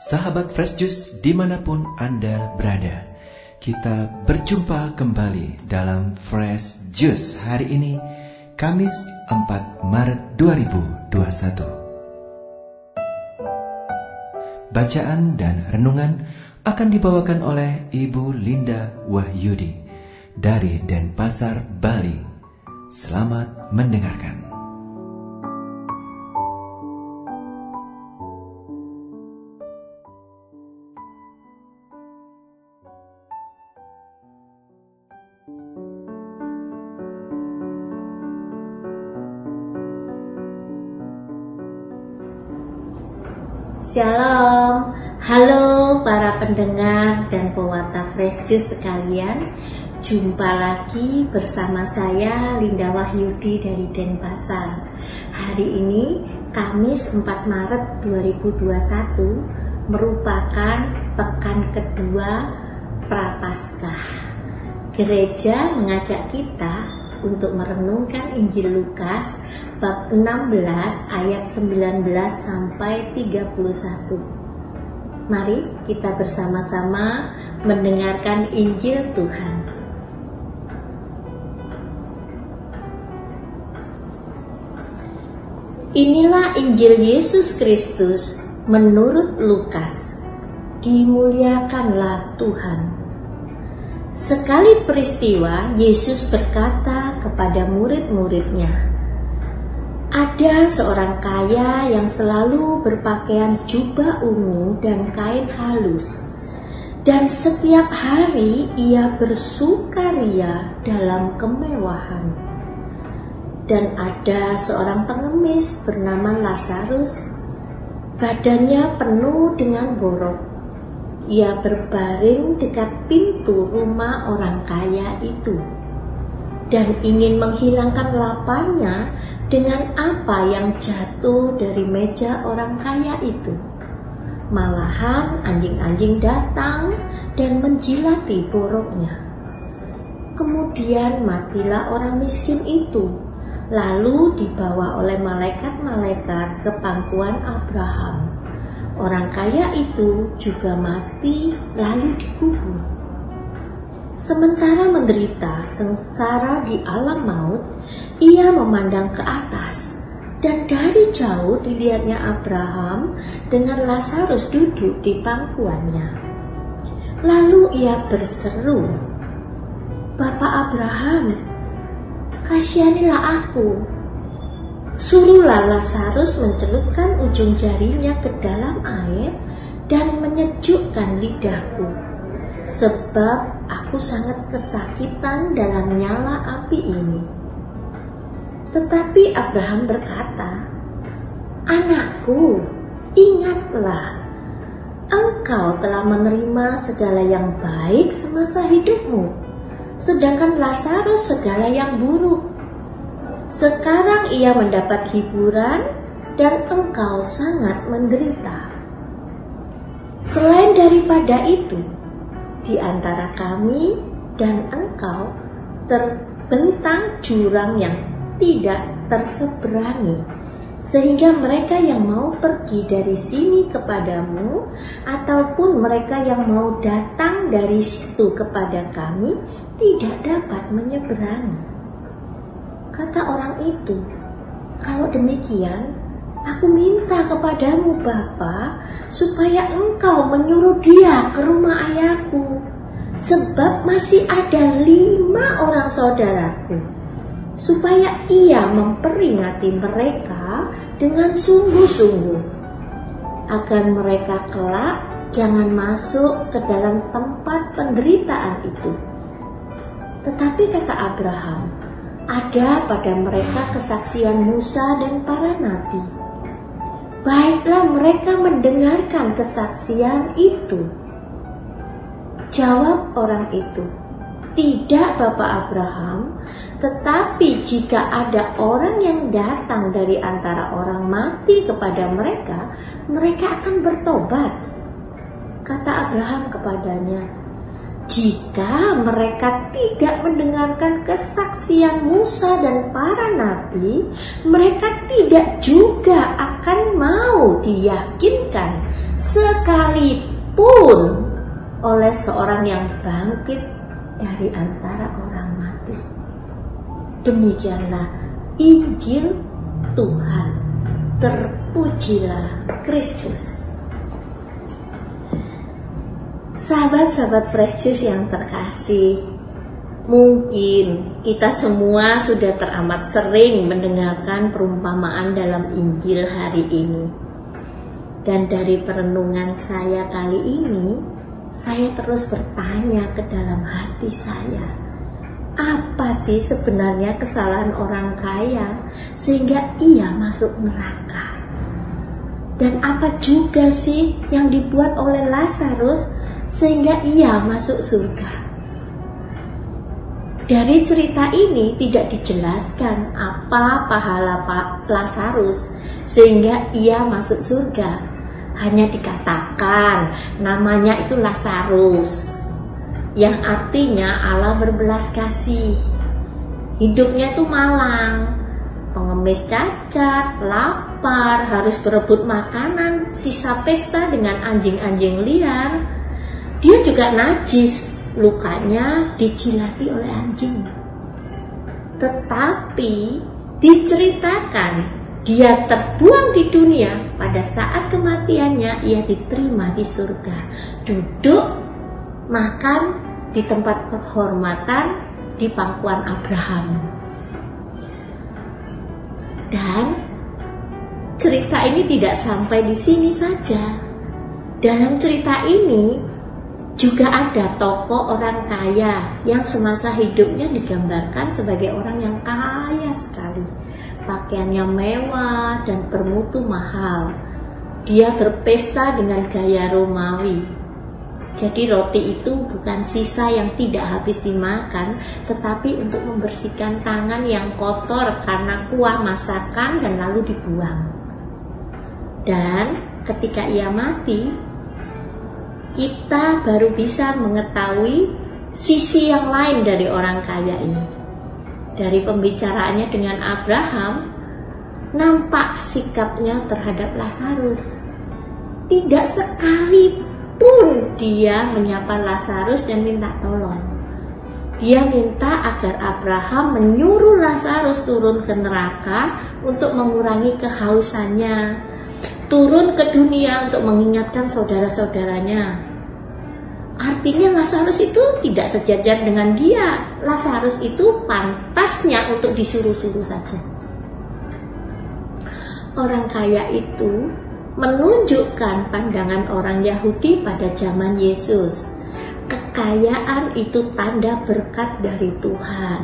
Sahabat Fresh Juice di mana pun Anda berada Kita berjumpa kembali dalam Fresh Juice hari ini Kamis 4 Maret 2021 Bacaan dan renungan akan dibawakan oleh Ibu Linda Wahyudi dari Denpasar, Bali. Selamat mendengarkan. Shalom, halo para pendengar dan pewarta Fresh Juice sekalian. Jumpa lagi bersama saya Linda Wahyudi dari Denpasar. Hari ini Kamis 4 Maret 2021 merupakan pekan kedua Prapaskah. Gereja mengajak kita untuk merenungkan Injil Lukas bab 16 ayat 19 sampai 31. Mari kita bersama-sama mendengarkan Injil Tuhan. Inilah Injil Yesus Kristus menurut Lukas. Dimuliakanlah Tuhan. Sekali peristiwa, Yesus berkata kepada murid-muridnya, "Ada seorang kaya yang selalu berpakaian jubah ungu dan kain halus, dan setiap hari ia bersukaria dalam kemewahan. Dan ada seorang pengemis bernama Lazarus, badannya penuh dengan borok ia berbaring dekat pintu rumah orang kaya itu dan ingin menghilangkan laparnya dengan apa yang jatuh dari meja orang kaya itu. Malahan anjing-anjing datang dan menjilati boroknya. Kemudian matilah orang miskin itu, lalu dibawa oleh malaikat-malaikat ke pangkuan Abraham. Orang kaya itu juga mati lalu dikubur. Sementara menderita sengsara di alam maut, ia memandang ke atas dan dari jauh dilihatnya Abraham dengan Lazarus duduk di pangkuannya. Lalu ia berseru, Bapak Abraham, kasihanilah aku Suruhlah Lazarus mencelupkan ujung jarinya ke dalam air dan menyejukkan lidahku. Sebab aku sangat kesakitan dalam nyala api ini. Tetapi Abraham berkata, Anakku, ingatlah, engkau telah menerima segala yang baik semasa hidupmu, sedangkan Lazarus segala yang buruk. Sekarang ia mendapat hiburan dan engkau sangat menderita. Selain daripada itu, di antara kami dan engkau terbentang jurang yang tidak terseberangi, sehingga mereka yang mau pergi dari sini kepadamu, ataupun mereka yang mau datang dari situ kepada kami, tidak dapat menyeberangi. Kata orang itu, kalau demikian, aku minta kepadamu Bapa, supaya engkau menyuruh dia ke rumah ayahku. Sebab masih ada lima orang saudaraku. Supaya ia memperingati mereka dengan sungguh-sungguh. Agar mereka kelak jangan masuk ke dalam tempat penderitaan itu. Tetapi kata Abraham, ada pada mereka kesaksian Musa dan para nabi. Baiklah mereka mendengarkan kesaksian itu. Jawab orang itu, tidak Bapak Abraham, tetapi jika ada orang yang datang dari antara orang mati kepada mereka, mereka akan bertobat. Kata Abraham kepadanya, jika mereka tidak mendengarkan kesaksian Musa dan para nabi, mereka tidak juga akan mau diyakinkan sekalipun oleh seorang yang bangkit dari antara orang mati. Demikianlah Injil Tuhan. Terpujilah Kristus. Sahabat-sahabat Fresh Juice yang terkasih, mungkin kita semua sudah teramat sering mendengarkan perumpamaan dalam Injil hari ini. Dan dari perenungan saya kali ini, saya terus bertanya ke dalam hati saya, apa sih sebenarnya kesalahan orang kaya sehingga ia masuk neraka? Dan apa juga sih yang dibuat oleh Lazarus sehingga ia masuk surga? Dari cerita ini tidak dijelaskan apa pahala Lazarus sehingga ia masuk surga hanya dikatakan namanya itu Lazarus yang artinya Allah berbelas kasih. Hidupnya itu malang, pengemis cacat, lapar, harus berebut makanan, sisa pesta dengan anjing-anjing liar. Dia juga najis, lukanya dicilati oleh anjing. Tetapi diceritakan dia terbuang di dunia, pada saat kematiannya ia diterima di surga. Duduk makan di tempat kehormatan di pangkuan Abraham. Dan cerita ini tidak sampai di sini saja. Dalam cerita ini juga ada tokoh orang kaya yang semasa hidupnya digambarkan sebagai orang yang kaya sekali pakaiannya mewah dan bermutu mahal. Dia berpesta dengan gaya Romawi. Jadi roti itu bukan sisa yang tidak habis dimakan, tetapi untuk membersihkan tangan yang kotor karena kuah masakan dan lalu dibuang. Dan ketika ia mati, kita baru bisa mengetahui sisi yang lain dari orang kaya ini dari pembicaraannya dengan Abraham, nampak sikapnya terhadap Lazarus. Tidak sekalipun dia menyapa Lazarus dan minta tolong. Dia minta agar Abraham menyuruh Lazarus turun ke neraka untuk mengurangi kehausannya, turun ke dunia untuk mengingatkan saudara-saudaranya, Artinya Lazarus itu tidak sejajar dengan dia. Lazarus itu pantasnya untuk disuruh-suruh saja. Orang kaya itu menunjukkan pandangan orang Yahudi pada zaman Yesus. Kekayaan itu tanda berkat dari Tuhan.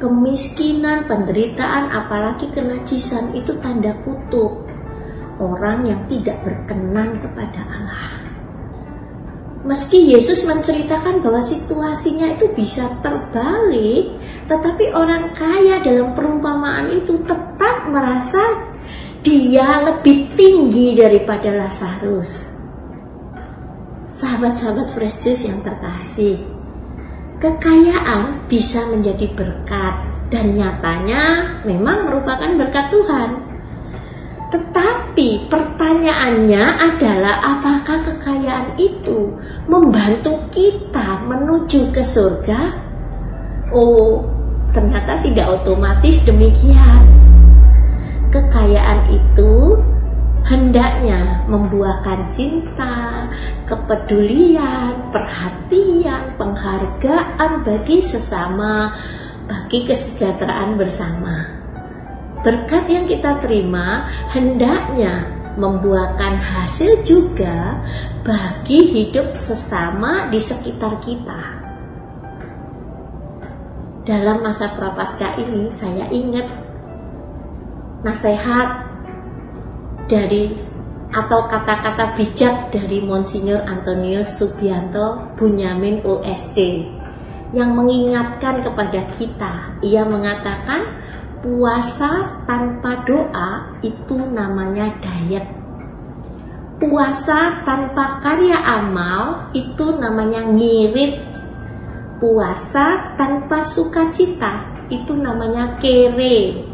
Kemiskinan, penderitaan, apalagi kenajisan itu tanda kutuk. Orang yang tidak berkenan kepada Allah. Meski Yesus menceritakan bahwa situasinya itu bisa terbalik, tetapi orang kaya dalam perumpamaan itu tetap merasa dia lebih tinggi daripada Lazarus. Sahabat-sahabat Fresh Juice yang terkasih, kekayaan bisa menjadi berkat dan nyatanya memang merupakan berkat Tuhan. Tetapi pertanyaannya adalah apakah kekayaan itu membantu kita menuju ke surga? Oh, ternyata tidak otomatis demikian. Kekayaan itu hendaknya membuahkan cinta, kepedulian, perhatian, penghargaan bagi sesama, bagi kesejahteraan bersama. Berkat yang kita terima hendaknya membuahkan hasil juga bagi hidup sesama di sekitar kita. Dalam masa prapaskah ini saya ingat nasihat dari atau kata-kata bijak dari Monsinyur Antonius Subianto Bunyamin OSC yang mengingatkan kepada kita. Ia mengatakan puasa tanpa doa itu namanya diet. Puasa tanpa karya amal itu namanya ngirit. Puasa tanpa sukacita itu namanya kere.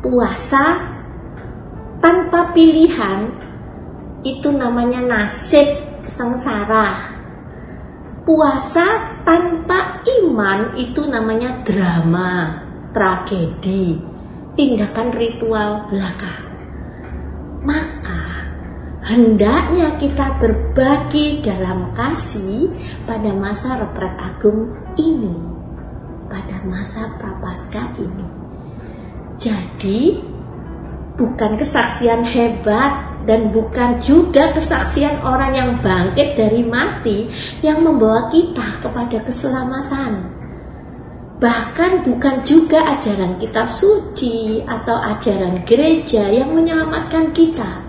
Puasa tanpa pilihan itu namanya nasib sengsara. Puasa tanpa iman itu namanya drama, tragedi, tindakan ritual belaka. Maka hendaknya kita berbagi dalam kasih pada masa retret agung ini, pada masa prapaskah ini. Jadi bukan kesaksian hebat dan bukan juga kesaksian orang yang bangkit dari mati yang membawa kita kepada keselamatan. Bahkan bukan juga ajaran kitab suci atau ajaran gereja yang menyelamatkan kita.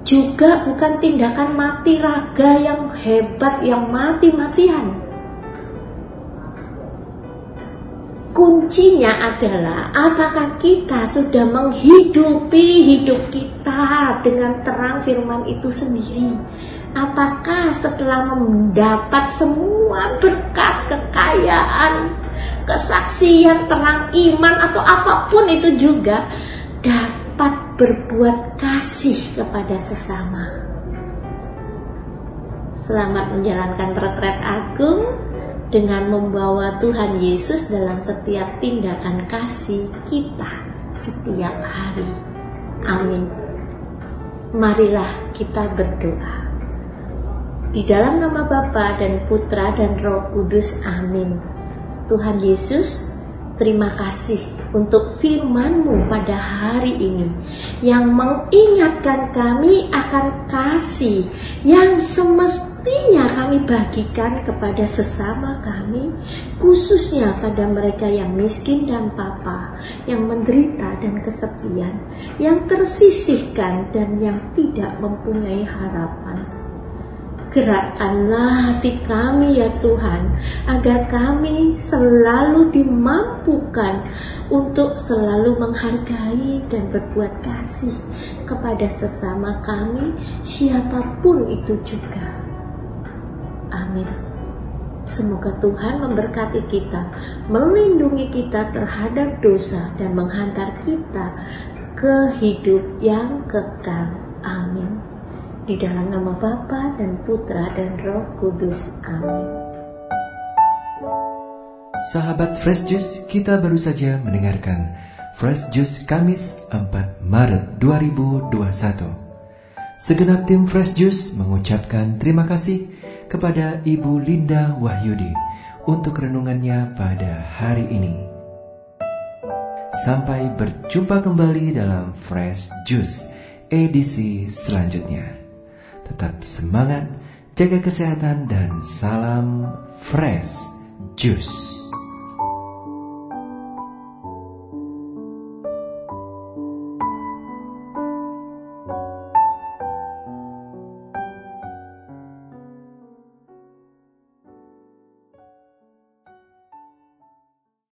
Juga bukan tindakan mati raga yang hebat, yang mati-matian kuncinya adalah apakah kita sudah menghidupi hidup kita dengan terang firman itu sendiri. Apakah setelah mendapat semua berkat kekayaan, kesaksian, terang iman atau apa pun itu juga dapat berbuat kasih kepada sesama. Selamat menjalankan retret agung dengan membawa Tuhan Yesus dalam setiap tindakan kasih kita setiap hari. Amin. Marilah kita berdoa. Di dalam nama Bapa dan Putra dan Roh Kudus. Amin. Tuhan Yesus, terima kasih untuk firman-Mu pada hari ini yang mengingatkan kami akan kasih yang semestinya kami bagikan kepada sesama kami khususnya pada mereka yang miskin dan papa yang menderita dan kesepian yang tersisihkan dan yang tidak mempunyai harapan Gerakkanlah hati kami ya Tuhan, agar kami selalu dimampukan untuk selalu menghargai dan berbuat kasih kepada sesama kami, siapa pun itu juga. Amin. Semoga Tuhan memberkati kita, melindungi kita terhadap dosa, dan menghantar kita ke hidup yang kekal. Di dalam nama Bapa dan Putra dan Roh Kudus. Amin. Sahabat Fresh Juice, kita baru saja mendengarkan Fresh Juice Kamis 4 Maret 2021. Segenap tim Fresh Juice mengucapkan terima kasih kepada Ibu Linda Wahyudi untuk renungannya pada hari ini. Sampai berjumpa kembali dalam Fresh Juice edisi selanjutnya. Tetap semangat, jaga kesehatan, dan salam fresh juice.